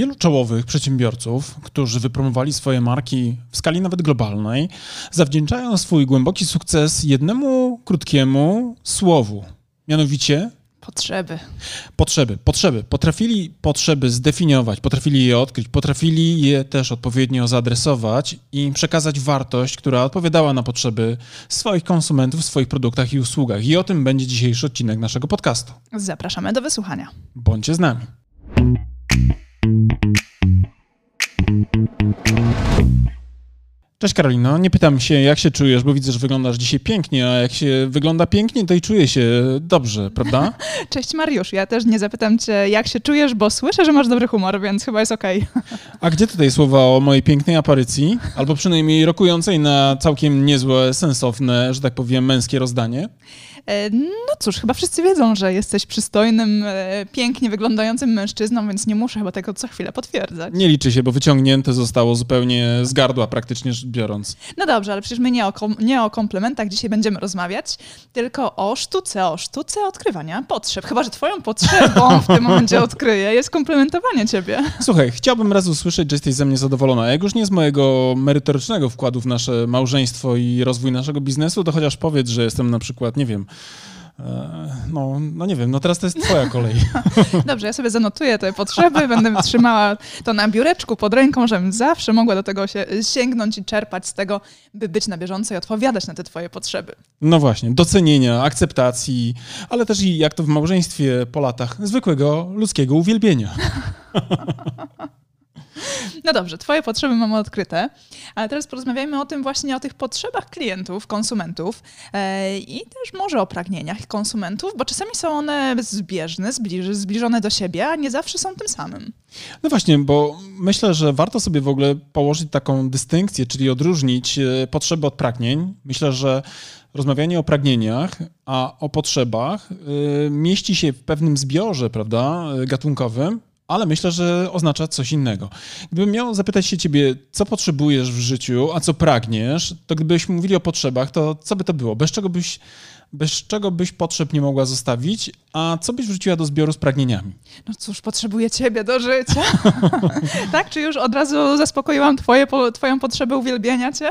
wielu czołowych przedsiębiorców, którzy wypromowali swoje marki w skali nawet globalnej, zawdzięczają swój głęboki sukces jednemu krótkiemu słowu, mianowicie Potrzeby. Potrzeby, potrzeby. Potrafili potrzeby zdefiniować, potrafili je odkryć, potrafili je też odpowiednio zaadresować i przekazać wartość, która odpowiadała na potrzeby swoich konsumentów w swoich produktach i usługach. I o tym będzie dzisiejszy odcinek naszego podcastu. Zapraszamy do wysłuchania. Bądźcie z nami. Cześć Karolino, nie pytam się jak się czujesz, bo widzę, że wyglądasz dzisiaj pięknie, a jak się wygląda pięknie, to i czuję się dobrze, prawda? Cześć Mariusz, ja też nie zapytam cię jak się czujesz, bo słyszę, że masz dobry humor, więc chyba jest okej. Okay. A gdzie tutaj słowa o mojej pięknej aparycji, albo przynajmniej rokującej na całkiem niezłe, sensowne, że tak powiem, męskie rozdanie? E, no cóż, chyba wszyscy wiedzą, że jesteś przystojnym, e, pięknie wyglądającym mężczyzną, więc nie muszę chyba tego co chwilę potwierdzać. Nie liczy się, bo wyciągnięte zostało zupełnie z gardła praktycznie biorąc. No dobrze, ale przecież my nie o, nie o komplementach dzisiaj będziemy rozmawiać, tylko o sztuce, o sztuce odkrywania potrzeb. Chyba, że twoją potrzebą w tym momencie odkryję jest komplementowanie ciebie. Słuchaj, chciałbym raz usłyszeć, że jesteś ze mnie zadowolona. Jak już nie z mojego merytorycznego wkładu w nasze małżeństwo i rozwój naszego biznesu, to chociaż powiedz, że jestem na przykład, nie wiem, no, no nie wiem, no teraz to jest twoja kolej. Dobrze, ja sobie zanotuję te potrzeby, będę trzymała to na biureczku pod ręką, żebym zawsze mogła do tego się sięgnąć i czerpać z tego, by być na bieżąco i odpowiadać na te twoje potrzeby. No właśnie, docenienia, akceptacji, ale też i jak to w małżeństwie po latach, zwykłego ludzkiego uwielbienia. No dobrze, Twoje potrzeby mamy odkryte, ale teraz porozmawiajmy o tym właśnie, o tych potrzebach klientów, konsumentów e, i też może o pragnieniach konsumentów, bo czasami są one zbieżne, zbliżone do siebie, a nie zawsze są tym samym. No właśnie, bo myślę, że warto sobie w ogóle położyć taką dystynkcję, czyli odróżnić e, potrzeby od pragnień. Myślę, że rozmawianie o pragnieniach, a o potrzebach y, mieści się w pewnym zbiorze, prawda, gatunkowym, ale myślę, że oznacza coś innego. Gdybym miał zapytać się ciebie, co potrzebujesz w życiu, a co pragniesz, to gdybyśmy mówili o potrzebach, to co by to było? Bez czego byś, bez czego byś potrzeb nie mogła zostawić, a co byś wrzuciła do zbioru z pragnieniami? No cóż, potrzebuję ciebie do życia. tak? Czy już od razu zaspokoiłam twoje, twoją potrzebę uwielbienia cię?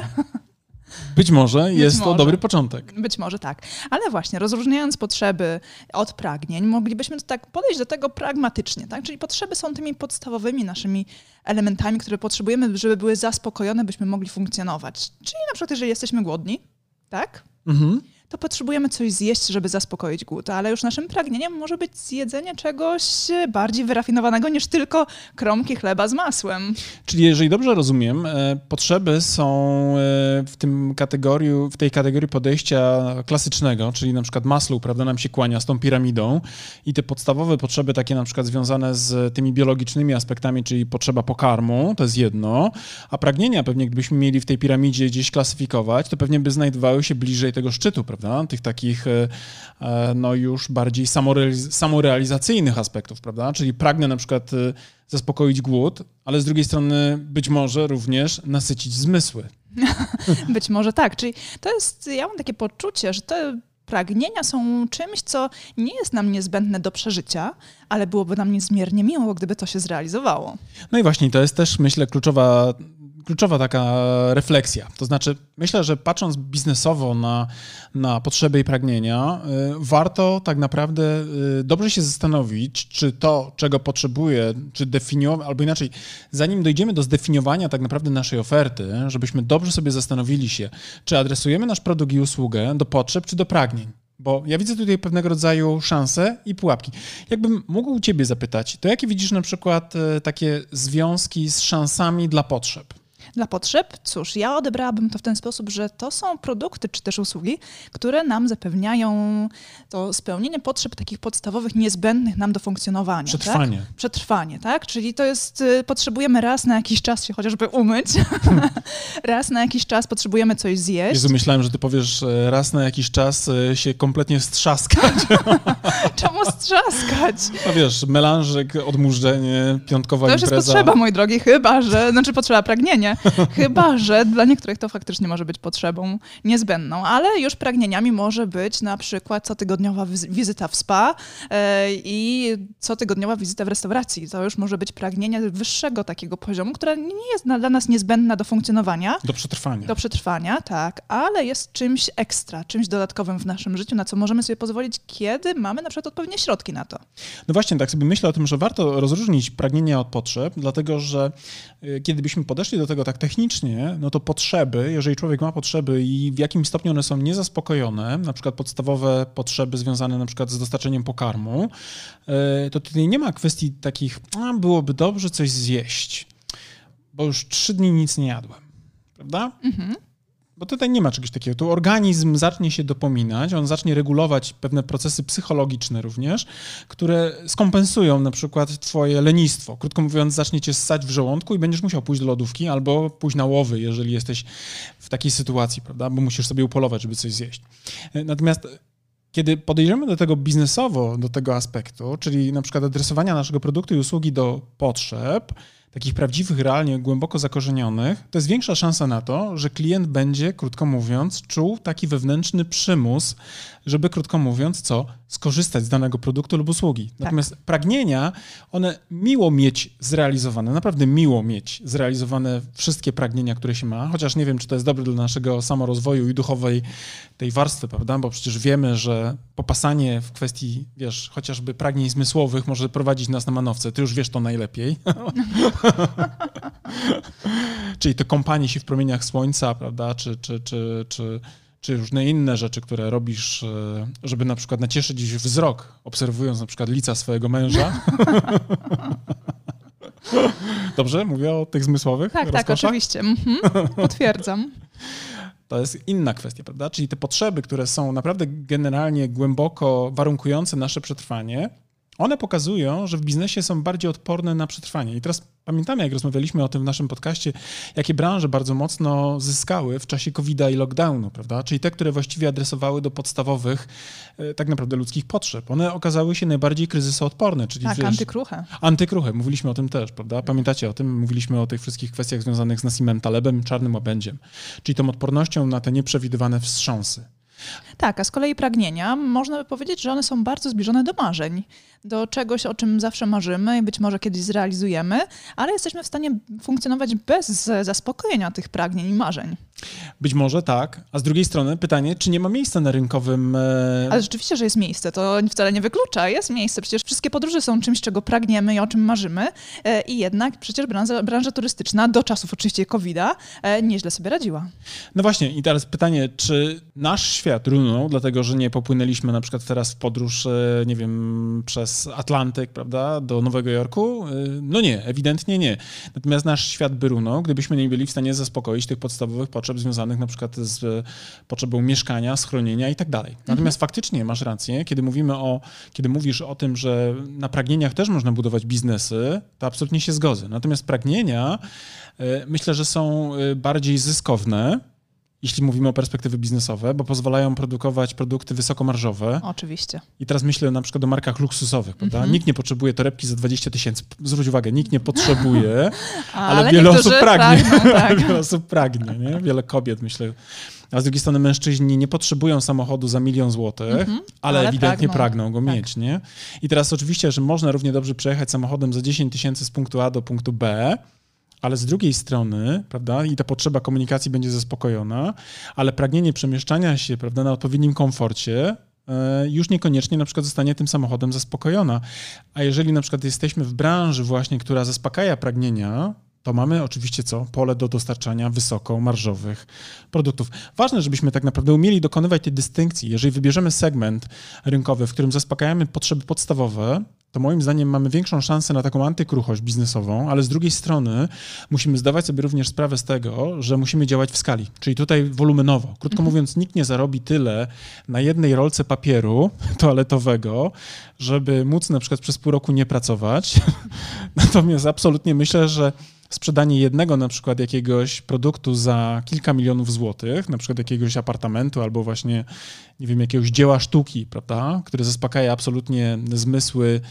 Być może Być jest może. to dobry początek. Być może tak. Ale właśnie, rozróżniając potrzeby od pragnień, moglibyśmy tak podejść do tego pragmatycznie, tak? Czyli potrzeby są tymi podstawowymi naszymi elementami, które potrzebujemy, żeby były zaspokojone, byśmy mogli funkcjonować. Czyli na przykład, jeżeli jesteśmy głodni, tak? Mhm to potrzebujemy coś zjeść, żeby zaspokoić głód, ale już naszym pragnieniem może być zjedzenie czegoś bardziej wyrafinowanego niż tylko kromki chleba z masłem. Czyli jeżeli dobrze rozumiem, e, potrzeby są e, w, tym kategorii, w tej kategorii podejścia klasycznego, czyli na przykład Maslow, prawda, nam się kłania z tą piramidą i te podstawowe potrzeby takie na przykład związane z tymi biologicznymi aspektami, czyli potrzeba pokarmu, to jest jedno, a pragnienia pewnie gdybyśmy mieli w tej piramidzie gdzieś klasyfikować, to pewnie by znajdowały się bliżej tego szczytu, prawda? Prawda? Tych takich e, e, no już bardziej samorealizacyjnych aspektów, prawda? Czyli pragnę na przykład e, zaspokoić głód, ale z drugiej strony być może również nasycić zmysły. być może tak. Czyli to jest, ja mam takie poczucie, że te pragnienia są czymś, co nie jest nam niezbędne do przeżycia, ale byłoby nam niezmiernie miło, gdyby to się zrealizowało. No i właśnie to jest też, myślę, kluczowa kluczowa taka refleksja. To znaczy, myślę, że patrząc biznesowo na, na potrzeby i pragnienia, y, warto tak naprawdę y, dobrze się zastanowić, czy to, czego potrzebuję, czy definiować, albo inaczej, zanim dojdziemy do zdefiniowania tak naprawdę naszej oferty, żebyśmy dobrze sobie zastanowili się, czy adresujemy nasz produkt i usługę do potrzeb, czy do pragnień. Bo ja widzę tutaj pewnego rodzaju szanse i pułapki. Jakbym mógł Ciebie zapytać, to jakie widzisz na przykład takie związki z szansami dla potrzeb? Dla potrzeb? Cóż, ja odebrałabym to w ten sposób, że to są produkty czy też usługi, które nam zapewniają to spełnienie potrzeb takich podstawowych, niezbędnych nam do funkcjonowania. Przetrwanie. Tak? Przetrwanie, tak? Czyli to jest, y, potrzebujemy raz na jakiś czas się chociażby umyć, raz na jakiś czas potrzebujemy coś zjeść. Jezu, myślałem, że ty powiesz raz na jakiś czas e, się kompletnie strzaskać. Czemu strzaskać? No wiesz, melanżyk, odmurzenie, piątkowa to impreza. To już jest potrzeba, mój drogi, chyba, że, znaczy potrzeba pragnienia, Chyba, że dla niektórych to faktycznie może być potrzebą niezbędną, ale już pragnieniami może być na przykład cotygodniowa wizyta w spa e, i cotygodniowa wizyta w restauracji. To już może być pragnienie wyższego takiego poziomu, które nie jest dla nas niezbędna do funkcjonowania. Do przetrwania. Do przetrwania, tak, ale jest czymś ekstra, czymś dodatkowym w naszym życiu, na co możemy sobie pozwolić, kiedy mamy na przykład odpowiednie środki na to. No właśnie, tak sobie myślę o tym, że warto rozróżnić pragnienia od potrzeb, dlatego że y, kiedy byśmy podeszli do tego tak technicznie, no to potrzeby, jeżeli człowiek ma potrzeby i w jakim stopniu one są niezaspokojone, na przykład podstawowe potrzeby związane na przykład z dostarczeniem pokarmu, y, to tutaj nie ma kwestii takich, a byłoby dobrze coś zjeść, bo już trzy dni nic nie jadłem, prawda? Mhm. Bo tutaj nie ma czegoś takiego. Tu organizm zacznie się dopominać, on zacznie regulować pewne procesy psychologiczne również, które skompensują na przykład twoje lenistwo. Krótko mówiąc, zacznie cię ssać w żołądku i będziesz musiał pójść do lodówki albo pójść na łowy, jeżeli jesteś w takiej sytuacji, prawda? Bo musisz sobie upolować, żeby coś zjeść. Natomiast kiedy podejdziemy do tego biznesowo, do tego aspektu, czyli na przykład adresowania naszego produktu i usługi do potrzeb, takich prawdziwych, realnie głęboko zakorzenionych, to jest większa szansa na to, że klient będzie, krótko mówiąc, czuł taki wewnętrzny przymus, żeby, krótko mówiąc, co? Skorzystać z danego produktu lub usługi. Tak. Natomiast pragnienia, one miło mieć zrealizowane, naprawdę miło mieć zrealizowane wszystkie pragnienia, które się ma, chociaż nie wiem, czy to jest dobre dla naszego samorozwoju i duchowej tej warstwy, prawda? Bo przecież wiemy, że popasanie w kwestii, wiesz, chociażby pragnień zmysłowych może prowadzić nas na manowce. Ty już wiesz to najlepiej. Czyli to kąpanie się w promieniach słońca, prawda, czy, czy, czy, czy, czy różne inne rzeczy, które robisz, e, żeby na przykład nacieszyć wzrok, obserwując na przykład lica swojego męża. Dobrze? Mówię o tych zmysłowych Tak, tak, oczywiście. Mhm. Potwierdzam. To jest inna kwestia, prawda? Czyli te potrzeby, które są naprawdę generalnie głęboko warunkujące nasze przetrwanie, one pokazują, że w biznesie są bardziej odporne na przetrwanie. I teraz pamiętamy, jak rozmawialiśmy o tym w naszym podcaście, jakie branże bardzo mocno zyskały w czasie COVID-a i lockdownu, prawda? Czyli te, które właściwie adresowały do podstawowych e, tak naprawdę ludzkich potrzeb. One okazały się najbardziej kryzysoodporne, czyli Tak, wiesz, antykruche. Antykruche, mówiliśmy o tym też, prawda? Pamiętacie o tym? Mówiliśmy o tych wszystkich kwestiach związanych z Nassimem Talebem, czarnym łabędziem, czyli tą odpornością na te nieprzewidywane wstrząsy. Tak, a z kolei pragnienia, można by powiedzieć, że one są bardzo zbliżone do marzeń, do czegoś, o czym zawsze marzymy i być może kiedyś zrealizujemy, ale jesteśmy w stanie funkcjonować bez zaspokojenia tych pragnień i marzeń. Być może tak, a z drugiej strony pytanie, czy nie ma miejsca na rynkowym... E... Ale rzeczywiście, że jest miejsce, to wcale nie wyklucza, jest miejsce. Przecież wszystkie podróże są czymś, czego pragniemy i o czym marzymy e, i jednak przecież branża, branża turystyczna do czasów oczywiście COVID-a e, nieźle sobie radziła. No właśnie i teraz pytanie, czy nasz świat runął, dlatego że nie popłynęliśmy na przykład teraz w podróż, e, nie wiem, przez Atlantyk, prawda, do Nowego Jorku? E, no nie, ewidentnie nie. Natomiast nasz świat by runął, gdybyśmy nie byli w stanie zaspokoić tych podstawowych potrzeb związanych na przykład z potrzebą mieszkania, schronienia i tak dalej. Natomiast mhm. faktycznie masz rację, kiedy mówimy o, kiedy mówisz o tym, że na pragnieniach też można budować biznesy, to absolutnie się zgodzę. Natomiast pragnienia e, myślę, że są e, bardziej zyskowne, jeśli mówimy o perspektywy biznesowe, bo pozwalają produkować produkty wysokomarżowe. Oczywiście. I teraz myślę na przykład o markach luksusowych, prawda? Mm -hmm. Nikt nie potrzebuje torebki za 20 tysięcy. Zwróć uwagę, nikt nie potrzebuje, ale, ale wiele osób pragnie. Pragną, tak. wiele osób pragnie, nie? Wiele kobiet, myślę. A z drugiej strony mężczyźni nie potrzebują samochodu za milion złotych, mm -hmm. ale, ale, ewidentnie pragną, pragną go tak. mieć, nie? I teraz oczywiście, że można równie dobrze przejechać samochodem za 10 tysięcy z punktu A do punktu B, ale z drugiej strony, prawda, i ta potrzeba komunikacji będzie zaspokojona, ale pragnienie przemieszczania się, prawda, na odpowiednim komforcie e, już niekoniecznie na przykład zostanie tym samochodem zaspokojona. A jeżeli na przykład jesteśmy w branży właśnie, która zaspokaja pragnienia, to mamy oczywiście co? Pole do dostarczania wysoko marżowych produktów. Ważne, żebyśmy tak naprawdę umieli dokonywać tej dystynkcji. Jeżeli wybierzemy segment rynkowy, w którym zaspokajamy potrzeby podstawowe, to moim zdaniem mamy większą szansę na taką antykruchość biznesową, ale z drugiej strony musimy zdawać sobie również sprawę z tego, że musimy działać w skali, czyli tutaj wolumenowo. Krótko mhm. mówiąc, nikt nie zarobi tyle na jednej rolce papieru toaletowego, żeby móc na przykład przez pół roku nie pracować. Natomiast absolutnie myślę, że sprzedanie jednego na przykład jakiegoś produktu za kilka milionów złotych, na przykład jakiegoś apartamentu albo właśnie, nie wiem, jakiegoś dzieła sztuki, prawda, które zaspokaja absolutnie zmysły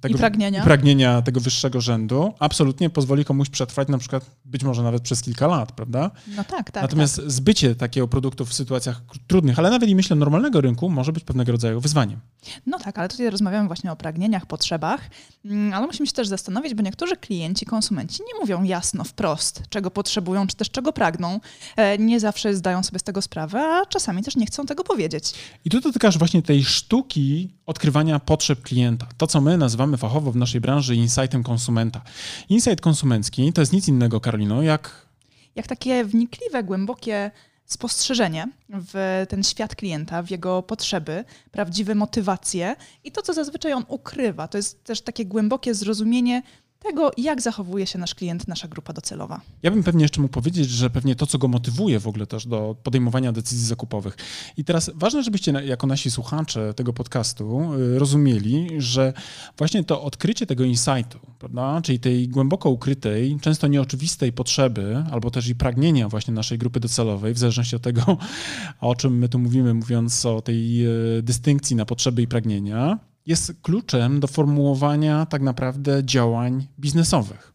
tego, I pragnienia. I pragnienia tego wyższego rzędu, absolutnie pozwoli komuś przetrwać na przykład być może nawet przez kilka lat, prawda? No tak, tak. Natomiast tak. zbycie takiego produktu w sytuacjach trudnych, ale nawet i myślę normalnego rynku, może być pewnego rodzaju wyzwaniem. No tak, ale tutaj rozmawiamy właśnie o pragnieniach, potrzebach, mm, ale musimy się też zastanowić, bo niektórzy klienci, konsumenci nie mówią jasno, wprost, czego potrzebują, czy też czego pragną. E, nie zawsze zdają sobie z tego sprawę, a czasami też nie chcą tego powiedzieć. I tu dotykasz właśnie tej sztuki odkrywania potrzeb klienta. To, co my nazywamy fachowo w naszej branży insightem konsumenta. Insight konsumencki to jest nic innego, Karolino, jak... Jak takie wnikliwe, głębokie spostrzeżenie w ten świat klienta, w jego potrzeby, prawdziwe motywacje i to, co zazwyczaj on ukrywa. To jest też takie głębokie zrozumienie tego, jak zachowuje się nasz klient, nasza grupa docelowa. Ja bym pewnie jeszcze mógł powiedzieć, że pewnie to, co go motywuje w ogóle też do podejmowania decyzji zakupowych. I teraz ważne, żebyście jako nasi słuchacze tego podcastu y, rozumieli, że właśnie to odkrycie tego insightu, prawda, czyli tej głęboko ukrytej, często nieoczywistej potrzeby, albo też i pragnienia właśnie naszej grupy docelowej, w zależności od tego, o czym my tu mówimy, mówiąc o tej y, dystynkcji na potrzeby i pragnienia, jest kluczem do formułowania tak naprawdę działań biznesowych.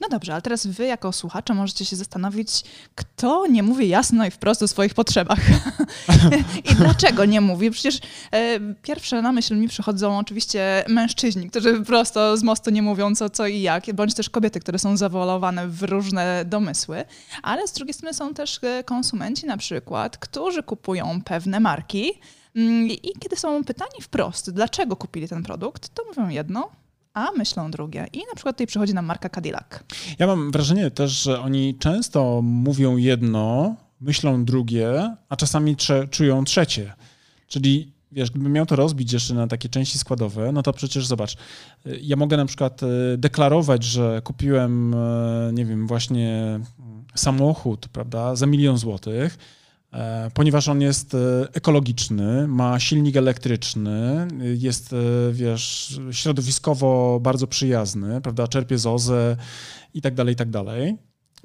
No dobrze, ale teraz wy jako słuchacze możecie się zastanowić, kto nie mówi jasno i wprost o swoich potrzebach. I dlaczego nie mówi? Przecież e, pierwsze na myśl mi przychodzą oczywiście mężczyźni, którzy prosto z mostu nie mówią co, co i jak, bądź też kobiety, które są zawolowane w różne domysły, ale z drugiej strony są też e, konsumenci na przykład, którzy kupują pewne marki, I kiedy są pytani wprost, dlaczego kupili ten produkt, to mówią jedno, a myślą drugie. I na przykład tutaj przychodzi nam marka Cadillac. Ja mam wrażenie też, że oni często mówią jedno, myślą drugie, a czasami trze czują trzecie. Czyli wiesz, gdybym miał to rozbić jeszcze na takie części składowe, no to przecież zobacz, y, ja mogę na przykład y, deklarować, że kupiłem, y, nie wiem, właśnie mm, samochód, prawda, za milion złotych, ponieważ on jest e, ekologiczny, ma silnik elektryczny, jest, e, wiesz, środowiskowo bardzo przyjazny, prawda, czerpie z OZE i tak dalej, i tak dalej,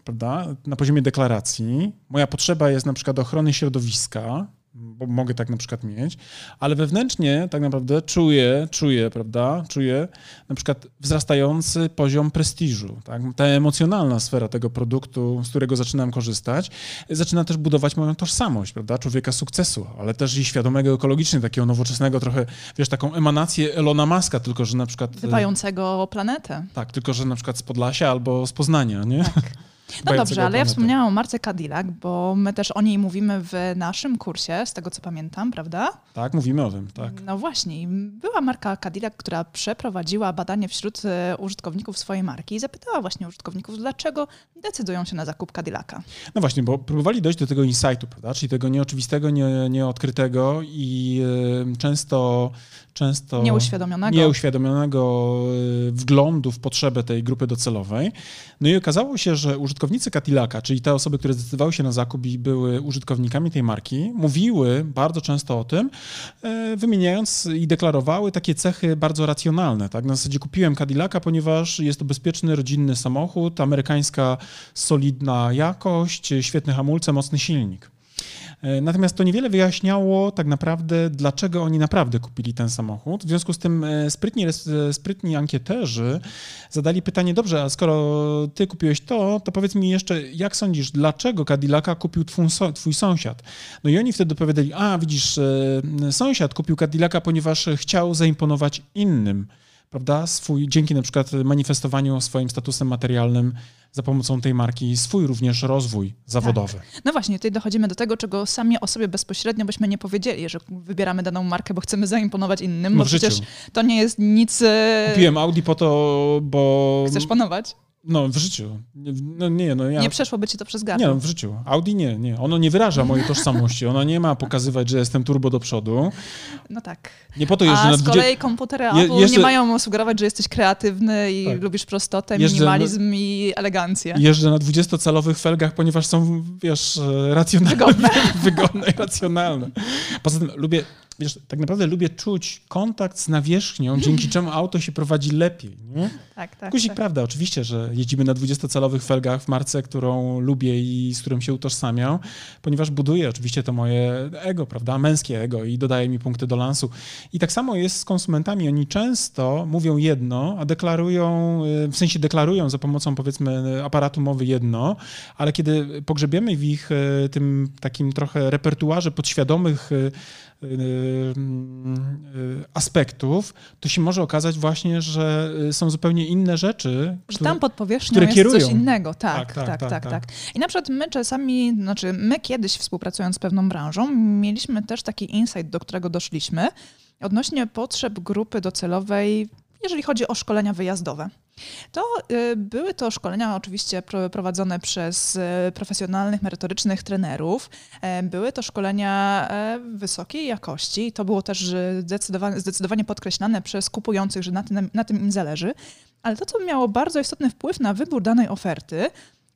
prawda, na poziomie deklaracji. Moja potrzeba jest na przykład ochrony środowiska, bo mogę tak na przykład mieć, ale wewnętrznie tak naprawdę czuję, czuję, prawda, czuję na przykład wzrastający poziom prestiżu. Tak? Ta emocjonalna sfera tego produktu, z którego zaczynam korzystać, zaczyna też budować moją tożsamość, prawda, człowieka sukcesu, ale też i świadomego ekologicznie, takiego nowoczesnego trochę, wiesz, taką emanację Elona Muska, tylko że na przykład... Dbającego o planetę. Tak, tylko że na przykład z Podlasia albo z Poznania, nie? Tak. No dobrze, ale ja wspomniałam o marce Cadillac, bo my też o niej mówimy w naszym kursie, z tego co pamiętam, prawda? Tak, mówimy o tym, tak. No właśnie. Była marka Cadillac, która przeprowadziła badanie wśród e, użytkowników swojej marki i zapytała właśnie użytkowników, dlaczego decydują się na zakup Cadillaca. No właśnie, bo próbowali dojść do tego insightu, prawda? Czyli tego nieoczywistego, nie, nieodkrytego i y, często często nieuświadomionego. nieuświadomionego y, wglądu w potrzebę tej grupy docelowej. No i okazało się, że użytkownicy Cadillaca, czyli te osoby, które zdecydowały się na zakup i były użytkownikami tej marki, mówiły bardzo często o tym, y, wymieniając i deklarowały takie cechy bardzo racjonalne. Tak? Na zasadzie kupiłem Cadillaca, ponieważ jest to bezpieczny, rodzinny samochód, amerykańska solidna jakość, świetne hamulce, mocny silnik. E, natomiast to niewiele wyjaśniało tak naprawdę, dlaczego oni naprawdę kupili ten samochód. W związku z tym e, sprytni, e, sprytni ankieterzy zadali pytanie, dobrze, a skoro ty kupiłeś to, to powiedz mi jeszcze, jak sądzisz, dlaczego Cadillaca kupił twój, sąsiad? No i oni wtedy opowiadali, a widzisz, sąsiad kupił Cadillaca, ponieważ chciał zaimponować innym prawda, swój, dzięki na przykład manifestowaniu swoim statusem materialnym za pomocą tej marki swój również rozwój zawodowy. Tak. No właśnie, tutaj dochodzimy do tego, czego sami o sobie bezpośrednio byśmy nie powiedzieli, że wybieramy daną markę, bo chcemy zaimponować innym, no bo przecież to nie jest nic... E, Kupiłem Audi po to, bo... Chcesz panować? No, w życiu. No, nie, no ja... nie przeszłoby ci to przez gardło. Nie, no, w życiu. Audi nie, nie. Ono nie wyraża mojej tożsamości. Ono nie ma pokazywać, że jestem turbo do przodu. No tak. Nie po to jeżdżę A na z kolei komputery Apple Je, nie mają sugerować, że jesteś kreatywny i tak. lubisz prostotę, jeżdżę minimalizm i elegancję. Jeżdżę na 20-calowych felgach, ponieważ są, wiesz, racjonalne. Wygodne. wygodne i racjonalne. Poza tym lubię wiesz, tak naprawdę lubię czuć kontakt z nawierzchnią, dzięki czemu auto się prowadzi lepiej. Nie? Tak, tak. Guzik, tak. prawda, oczywiście, że jeździmy na 20-calowych felgach w marce, którą lubię i z którą się utożsamiam, ponieważ buduje oczywiście to moje ego, prawda, męskie ego i dodaje mi punkty do lansu. I tak samo jest z konsumentami. Oni często mówią jedno, a deklarują, y, w sensie deklarują za pomocą powiedzmy aparatu mowy jedno, ale kiedy pogrzebiemy w ich y, tym takim trochę repertuarze podświadomych y, aspektów, to się może okazać właśnie, że są zupełnie inne rzeczy. Że które, tam pod powierzchnią które jest kierują. coś innego. Tak tak tak, tak tak tak, I na przykład my czasami, znaczy my kiedyś współpracując z pewną branżą, mieliśmy też taki insight, do którego doszliśmy, odnośnie potrzeb grupy docelowej, jeżeli chodzi o szkolenia wyjazdowe. To y, były to szkolenia oczywiście prowadzone przez y, profesjonalnych, merytorycznych trenerów. E, były to szkolenia e, wysokiej jakości. To było też zdecydowanie, zdecydowanie podkreślane przez kupujących, że na tym, na tym im zależy. Ale to, co miało bardzo istotny wpływ na wybór danej oferty,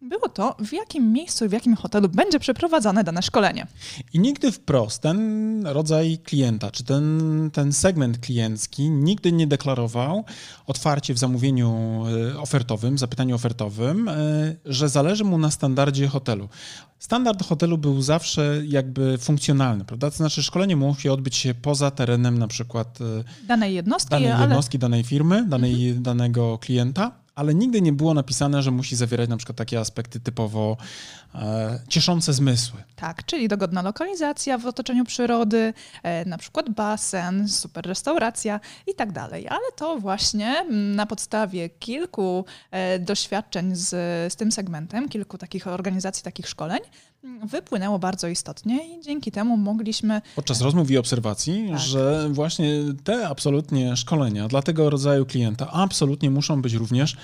było to, w jakim miejscu, w jakim hotelu będzie przeprowadzane dane szkolenie. I nigdy wprost ten rodzaj klienta, czy ten, ten segment kliencki nigdy nie deklarował otwarcie w zamówieniu e, ofertowym, zapytaniu ofertowym, e, że zależy mu na standardzie hotelu. Standard hotelu był zawsze jakby funkcjonalny, prawda? To znaczy szkolenie musi odbyć się poza terenem na przykład e, danej jednostki, danej, jednostki, ale... danej firmy, danej, mhm. danego klienta ale nigdy nie było napisane, że musi zawierać na przykład takie aspekty typowo e, cieszące zmysły. Tak, czyli dogodna lokalizacja w otoczeniu przyrody, e, na przykład basen, super restauracja i tak dalej. Ale to właśnie na podstawie kilku e, doświadczeń z, z tym segmentem, kilku takich organizacji, takich szkoleń, wypłynęło bardzo istotnie i dzięki temu mogliśmy. Podczas rozmów i obserwacji, tak. że właśnie te absolutnie szkolenia dla tego rodzaju klienta absolutnie muszą być również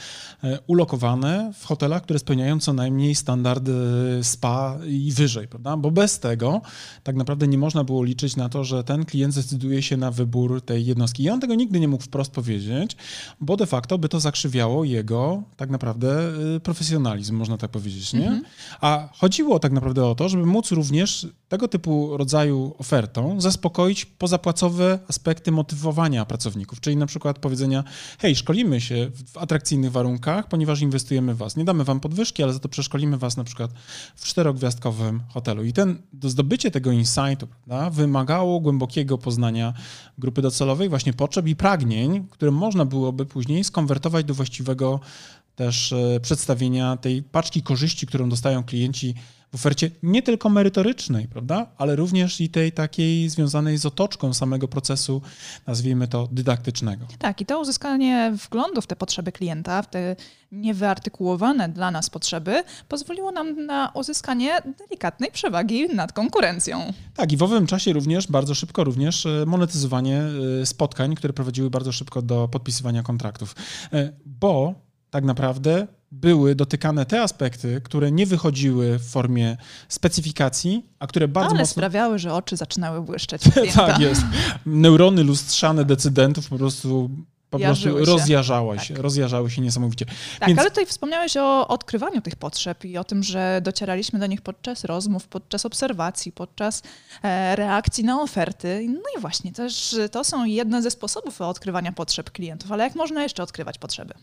e, ulokowane w hotelach, które spełniają co najmniej standardy spa i wyżej, prawda? Bo bez tego tak naprawdę nie można było liczyć na to, że ten klient zdecyduje się na wybór tej jednostki. I on tego nigdy nie mógł wprost powiedzieć, bo de facto by to zakrzywiało jego tak naprawdę e, profesjonalizm, można tak powiedzieć, nie? Mhm. A chodziło tak naprawdę naprawdę o to, żeby móc również tego typu rodzaju ofertą zaspokoić pozapłacowe aspekty motywowania pracowników, czyli na przykład powiedzenia, hej, szkolimy się w atrakcyjnych warunkach, ponieważ inwestujemy w was. Nie damy wam podwyżki, ale za to przeszkolimy was na przykład w czterogwiazdkowym hotelu. I ten, do zdobycie tego insightu prawda, wymagało głębokiego poznania grupy docelowej, właśnie potrzeb i pragnień, które można byłoby później skonwertować do właściwego też e, przedstawienia tej paczki korzyści, którą dostają klienci w ofercie nie tylko merytorycznej, prawda, ale również i tej takiej związanej z otoczką samego procesu, nazwijmy to dydaktycznego. Tak, i to uzyskanie wglądu w te potrzeby klienta, w te niewyartykułowane dla nas potrzeby, pozwoliło nam na uzyskanie delikatnej przewagi nad konkurencją. Tak, i w owym czasie również, bardzo szybko również e, monetyzowanie e, spotkań, które prowadziły bardzo szybko do podpisywania kontraktów. E, bo tak naprawdę były dotykane te aspekty, które nie wychodziły w formie specyfikacji, a które bardzo Ale mocno... sprawiały, że oczy zaczynały błyszczeć. tak jest. Neurony lustrzane decydentów po prostu po prostu rozjarzały się, tak. rozjarzały się niesamowicie. Tak, Więc... ale tutaj wspomniałeś o odkrywaniu tych potrzeb i o tym, że docieraliśmy do nich podczas rozmów, podczas obserwacji, podczas e, reakcji na oferty. No i właśnie, też to są jedne ze sposobów odkrywania potrzeb klientów, ale jak można jeszcze odkrywać potrzeby?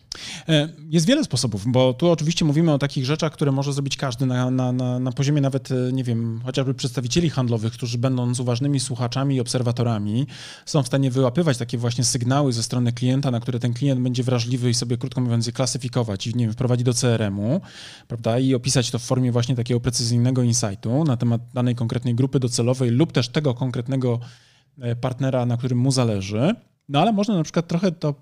E, jest wiele sposobów, bo tu oczywiście mówimy o takich rzeczach, które może zrobić każdy na, na, na, na poziomie nawet, e, nie wiem, chociażby przedstawicieli handlowych, którzy będąc uważnymi słuchaczami i obserwatorami, są w stanie wyłapywać takie właśnie sygnały ze strony klienta, klienta, na które ten klient będzie wrażliwy i sobie, krótko mówiąc, je klasyfikować i, nie wiem, wprowadzić do CRM-u, prawda, i opisać to w formie właśnie takiego precyzyjnego insightu na temat danej konkretnej grupy docelowej lub też tego konkretnego e, partnera, na którym mu zależy. No ale można na przykład trochę to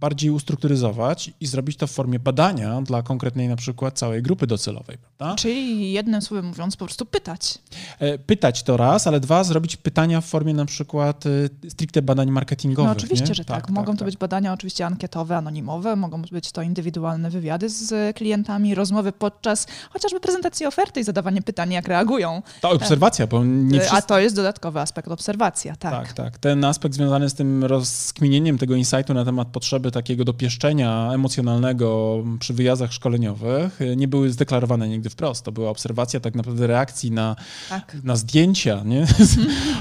bardziej ustrukturyzować i zrobić to w formie badania dla konkretnej na przykład całej grupy docelowej, prawda? Czyli jednym słowem mówiąc, po prostu pytać. E, pytać to raz, ale dwa, zrobić pytania w formie na przykład e, stricte badań marketingowych. No oczywiście, nie? że tak. tak. Mogą tak, to tak. być badania oczywiście ankietowe, anonimowe, mogą być to indywidualne wywiady z klientami, rozmowy podczas chociażby prezentacji oferty i zadawanie pytań, jak reagują. Ta obserwacja, bo nie wszyscy... A to jest dodatkowy aspekt obserwacja, tak. Tak, tak. Ten aspekt związany z tym rozkminieniem tego insightu na temat potrzeby potrzeby takiego dopieszczenia emocjonalnego przy wyjazdach szkoleniowych nie były zdeklarowane nigdy wprost. To była obserwacja tak naprawdę reakcji na, tak. na zdjęcia nie? Z,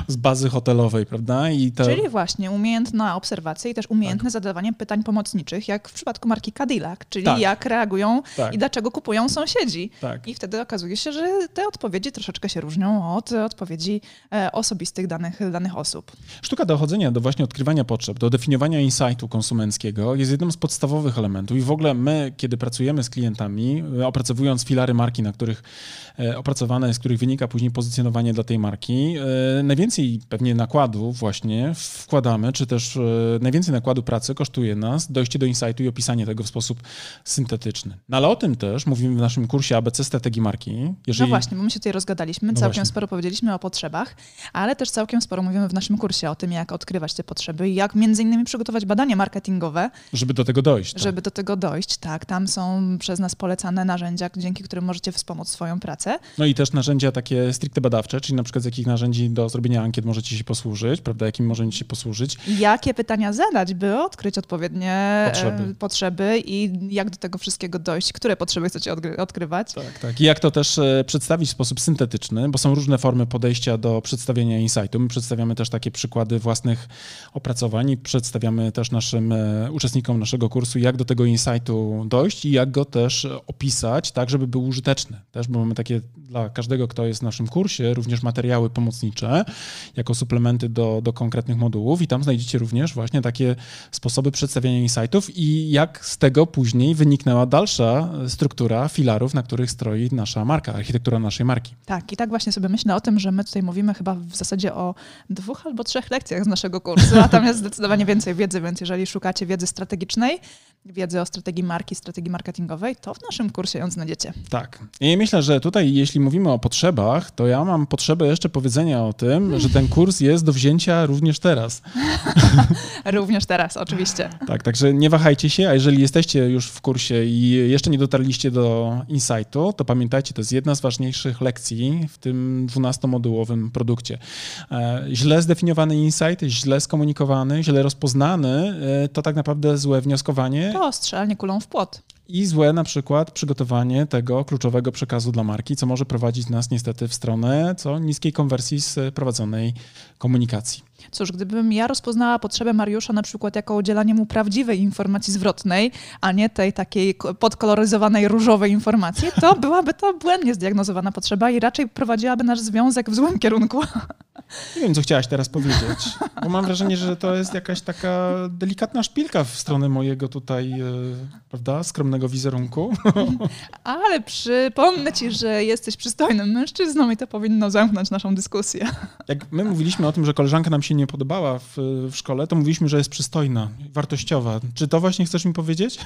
z, bazy hotelowej, prawda? I. Czyli właśnie umiejętna obserwacja i też umiejętne tak. zadawanie pytań pomocniczych, jak w przypadku marki Cadillac, czyli tak. jak reagują tak. i dlaczego kupują sąsiedzi. Tak. I wtedy okazuje się, że te odpowiedzi troszeczkę się różnią od odpowiedzi e, osobistych danych, danych osób. Sztuka dochodzenia do właśnie odkrywania potrzeb, do definiowania insightu konsumenckiego jest jednym z podstawowych elementów i w ogóle my, kiedy pracujemy z klientami, e, opracowując filary marki, na których e, opracowane, z których wynika później pozycjonowanie dla tej marki, najwięcej pewnie nakładu właśnie wkładamy, czy też najwięcej nakładu pracy kosztuje nas dojście do insightu i opisanie tego w sposób syntetyczny. No ale o tym też mówimy w naszym kursie ABC Strategii Marki. Jeżeli... No właśnie, bo my się tutaj rozgadaliśmy, no całkiem właśnie. sporo powiedzieliśmy o potrzebach, ale też całkiem sporo mówimy w naszym kursie o tym, jak odkrywać te potrzeby i jak między innymi przygotować badania marketingowe. Żeby do tego dojść. Tak? Żeby do tego dojść, tak. Tam są przez nas polecane narzędzia, dzięki którym możecie wspomóc swoją pracę. No i też narzędzia takie stricte badawcze, czyli na przykład z jakich narzędzi do zrobienia ankiet możecie się posłużyć, prawda, jakim możecie się posłużyć. Jakie pytania zadać, by odkryć odpowiednie e, potrzeby, potrzeby i jak do tego wszystkiego dojść, które potrzeby chcecie odkrywać. Tak, tak. I jak to też e, przedstawić w sposób syntetyczny, bo są różne formy podejścia do przedstawienia insightu. My przedstawiamy też takie przykłady własnych opracowań i przedstawiamy też naszym e, uczestnikom naszego kursu, jak do tego insightu dojść i jak go też opisać, tak, żeby był użyteczny. Też, bo mamy takie dla każdego, kto jest w naszym kursie, również materiały pomocnicze, jako suplementy do, do konkretnych modułów i tam znajdziecie również właśnie takie sposoby przedstawiania insightów i jak z tego później wyniknęła dalsza struktura filarów, na których stroi nasza marka, architektura naszej marki. Tak, i tak właśnie sobie myślę o tym, że my tutaj mówimy chyba w zasadzie o dwóch albo trzech lekcjach z naszego kursu, a tam jest zdecydowanie więcej wiedzy, więc jeżeli szukacie wiedzy strategicznej, wiedzy o strategii marki, strategii marketingowej, to w naszym kursie ją znajdziecie. Tak. I myślę, że tutaj, jeśli mówimy o potrzebach, to ja mam potrzebę jeszcze powiedzenia o tym, że ten kurs jest do wzięcia również teraz. również teraz, oczywiście. Tak, także nie wahajcie się, a jeżeli jesteście już w kursie i jeszcze nie dotarliście do Insightu, to pamiętajcie, to jest jedna z ważniejszych lekcji w tym 12-modułowym produkcie. E, źle zdefiniowany insight, źle skomunikowany, źle rozpoznany, e, to tak naprawdę złe wnioskowanie. To strzelanie kulą w płot. I złe na przykład przygotowanie tego kluczowego przekazu dla marki, co może prowadzić nas niestety w stronę co niskiej konwersji z prowadzonej komunikacji. Cóż, gdybym ja rozpoznała potrzebę Mariusza na przykład jako udzielanie mu prawdziwej informacji zwrotnej, a nie tej takiej podkoloryzowanej różowej informacji, to byłaby to błędnie zdiagnozowana potrzeba i raczej prowadziłaby nasz związek w złym kierunku. Nie wiem, co chciałaś teraz powiedzieć, bo mam wrażenie, że to jest jakaś taka delikatna szpilka w stronę mojego tutaj, e, prawda, skromnego wizerunku. Ale przypomnę ci, że jesteś przystojnym mężczyzną i to powinno zamknąć naszą dyskusję. Jak my mówiliśmy o tym, że koleżanka nam się nie podobała w, w szkole, to mówiliśmy, że jest przystojna, wartościowa. Czy to właśnie chcesz mi powiedzieć?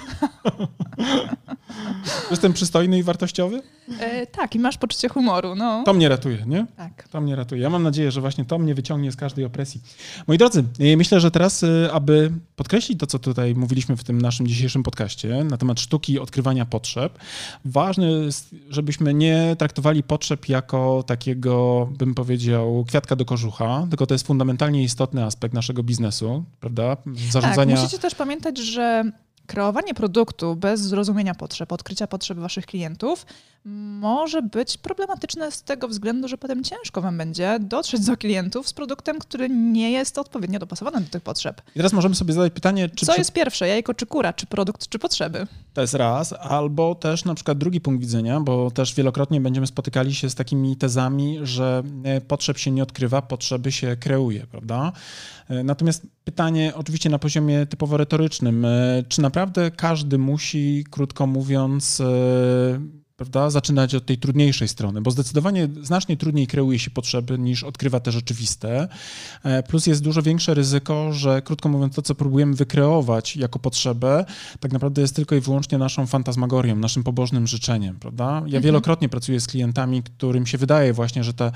Jestem przystojny i wartościowy? E, tak, i masz poczucie humoru. No. To mnie ratuje, nie? Tak. To mnie ratuje. Ja mam nadzieję, że właśnie to mnie wyciągnie z każdej opresji. Moi drodzy, e, myślę, że teraz, e, aby podkreślić to, co tutaj mówiliśmy w tym naszym dzisiejszym podcaście na temat sztuki odkrywania potrzeb, ważne jest, żebyśmy nie traktowali potrzeb jako takiego, bym powiedział, kwiatka do kożucha, tylko to jest fundamentalnie istotny aspekt naszego biznesu, prawda? Zarządzania... Tak, musicie też pamiętać, że kreowanie produktu bez zrozumienia potrzeb, odkrycia potrzeb waszych klientów może być problematyczne z tego względu, że potem ciężko wam będzie dotrzeć do klientów z produktem, który nie jest odpowiednio dopasowany do tych potrzeb. I teraz możemy sobie zadać pytanie, czy... Co przy... jest pierwsze, jajko czy kura, czy produkt, czy potrzeby? To jest raz, albo też na przykład drugi punkt widzenia, bo też wielokrotnie będziemy spotykali się z takimi tezami, że e, potrzeb się nie odkrywa, potrzeby się kreuje, prawda? E, natomiast pytanie oczywiście na poziomie typowo retorycznym, e, czy naprawdę każdy musi, krótko mówiąc, prawda, zaczynać od tej trudniejszej strony, bo zdecydowanie znacznie trudniej kreuje się potrzeby niż odkrywa te rzeczywiste. E, plus jest dużo większe ryzyko, że krótko mówiąc, to co próbujemy wykreować jako potrzebę, tak naprawdę jest tylko i wyłącznie naszą fantasmagorią, naszym pobożnym życzeniem, prawda? Ja mhm. wielokrotnie pracuję z klientami, którym się wydaje właśnie, że te,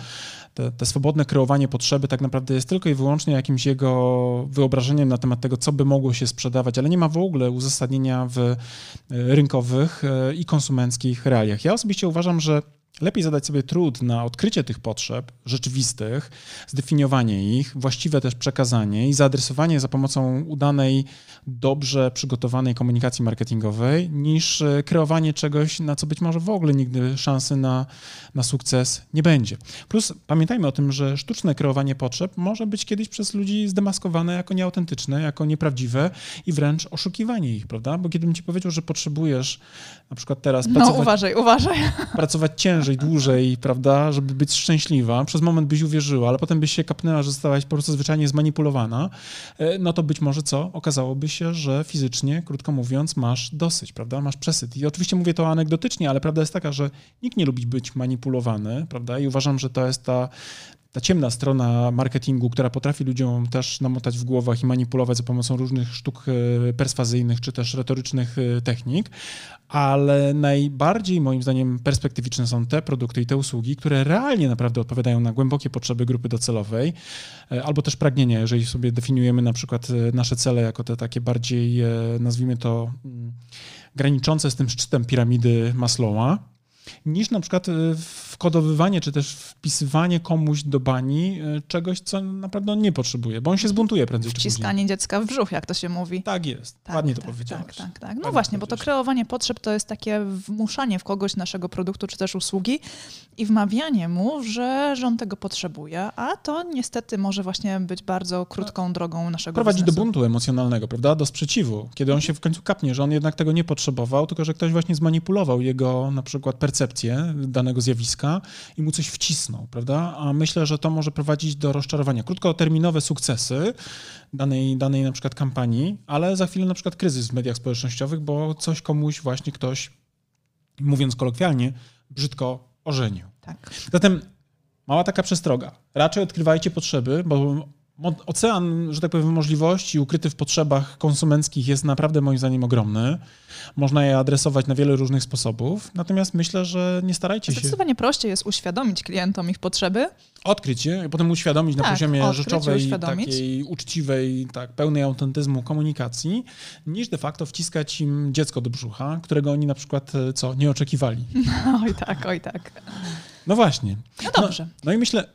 te, te swobodne kreowanie potrzeby tak naprawdę jest tylko i wyłącznie jakimś jego wyobrażeniem na temat tego, co by mogło się sprzedawać, ale nie ma w ogóle uzasadnienia w e, rynkowych e, i konsumenckich realiach. Ja osobiście uważam, że lepiej zadać sobie trud na odkrycie tych potrzeb rzeczywistych, zdefiniowanie ich, właściwe też przekazanie i zaadresowanie za pomocą udanej, dobrze przygotowanej komunikacji marketingowej, niż e, kreowanie czegoś, na co być może w ogóle nigdy szansy na, na sukces nie będzie. Plus pamiętajmy o tym, że sztuczne kreowanie potrzeb może być kiedyś przez ludzi zdemaskowane jako nieautentyczne, jako nieprawdziwe i wręcz oszukiwanie ich, prawda? Bo kiedy bym ci powiedział, że potrzebujesz na przykład teraz No pracować, uważaj, uważaj. pracować ciężej, dłużej, prawda, żeby być szczęśliwa, przez moment byś uwierzyła, ale potem byś się kapnęła, że zostałaś po prostu zwyczajnie zmanipulowana, e, no to być może co? Okazałoby się, że fizycznie, krótko mówiąc, masz dosyć, prawda? Masz przesyt. I oczywiście mówię to anegdotycznie, ale prawda jest taka, że nikt nie lubi być manipulowany, prawda? I uważam, że to jest ta ta ciemna strona marketingu, która potrafi ludziom też namotać w głowach i manipulować za pomocą różnych sztuk e, perswazyjnych czy też retorycznych e, technik, ale najbardziej moim zdaniem perspektywiczne są te produkty i te usługi, które realnie naprawdę odpowiadają na głębokie potrzeby grupy docelowej e, albo też pragnienia, jeżeli sobie definiujemy na przykład nasze cele jako te takie bardziej, nazwijmy to, mm, graniczące z tym szczytem piramidy Maslowa, niż na przykład wkodowywanie czy też wpisywanie komuś do bani e, czegoś, co naprawdę on nie potrzebuje, bo on się zbuntuje prędzej czy Wciskanie później. dziecka w brzuch, jak to się mówi. Tak jest, Tak, ładnie to tak, powiedziałeś. Tak, tak, tak. No właśnie, bo to kreowanie potrzeb to jest takie wmuszanie w kogoś naszego produktu czy też usługi i wmawianie mu, że, że on tego potrzebuje, a to niestety może właśnie być bardzo krótką drogą naszego Prowadzi do biznesu. buntu emocjonalnego, prawda? Do sprzeciwu, kiedy on się w końcu kapnie, że on jednak tego nie potrzebował, tylko że ktoś właśnie zmanipulował jego na przykład percepcję danego zjawiska i mu coś wcisnął, prawda? A myślę, że to może prowadzić do rozczarowania. Krótkoterminowe sukcesy danej, danej na przykład kampanii, ale za chwilę na przykład kryzys w mediach społecznościowych, bo coś komuś właśnie ktoś, mówiąc kolokwialnie, brzydko ożenił. Tak. Zatem mała taka przestroga. Raczej odkrywajcie potrzeby, bo ocean, że tak powiem, możliwości ukryty w potrzebach konsumenckich jest naprawdę moim zdaniem ogromny. Można je adresować na wiele różnych sposobów, natomiast myślę, że nie starajcie się Zdecydowanie prościej jest uświadomić klientom ich potrzeby, odkryć je, i potem uświadomić na Tak, poziomie odkryć i rzeczowej, takiej uczciwej, tak, pełnej autentyzmu komunikacji, niż de facto wciskać im dziecko do brzucha, którego oni na przykład, e, co, nie oczekiwali. Oj tak, oj tak. No właśnie. No dobrze. No i myślę,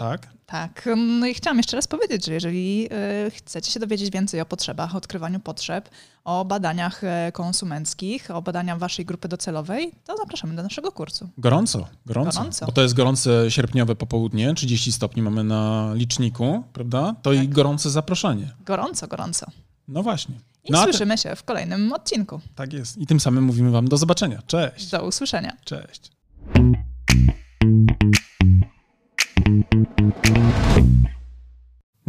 tak, Tak, no i chciałam jeszcze raz powiedzieć, że jeżeli y, chcecie się dowiedzieć więcej o potrzebach, o odkrywaniu potrzeb, o badaniach e, konsumenckich, o badaniach waszej grupy docelowej, to zapraszamy do naszego kursu. Gorąco, gorąco, Gorąco. Bo to jest gorące sierpniowe popołudnie, 30 stopni mamy na liczniku, prawda? To i Tak. gorące zaproszenie. Gorąco, gorąco. No właśnie. I No, słyszymy się w kolejnym odcinku. Tak jest. I tym samym mówimy Wam do zobaczenia. Cześć. Do usłyszenia. Cześć.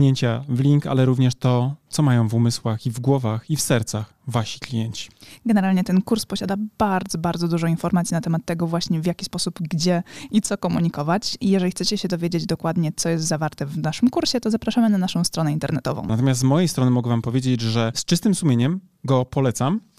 kliknięcia w link, ale również to, co mają w umysłach i w głowach i w sercach wasi klienci. Generalnie ten kurs posiada bardzo, bardzo dużo informacji na temat tego właśnie w jaki sposób, gdzie i co komunikować. I jeżeli chcecie się dowiedzieć dokładnie, co jest zawarte w naszym kursie, to zapraszamy na naszą stronę internetową. Natomiast z mojej strony mogę wam powiedzieć, że z czystym sumieniem go polecam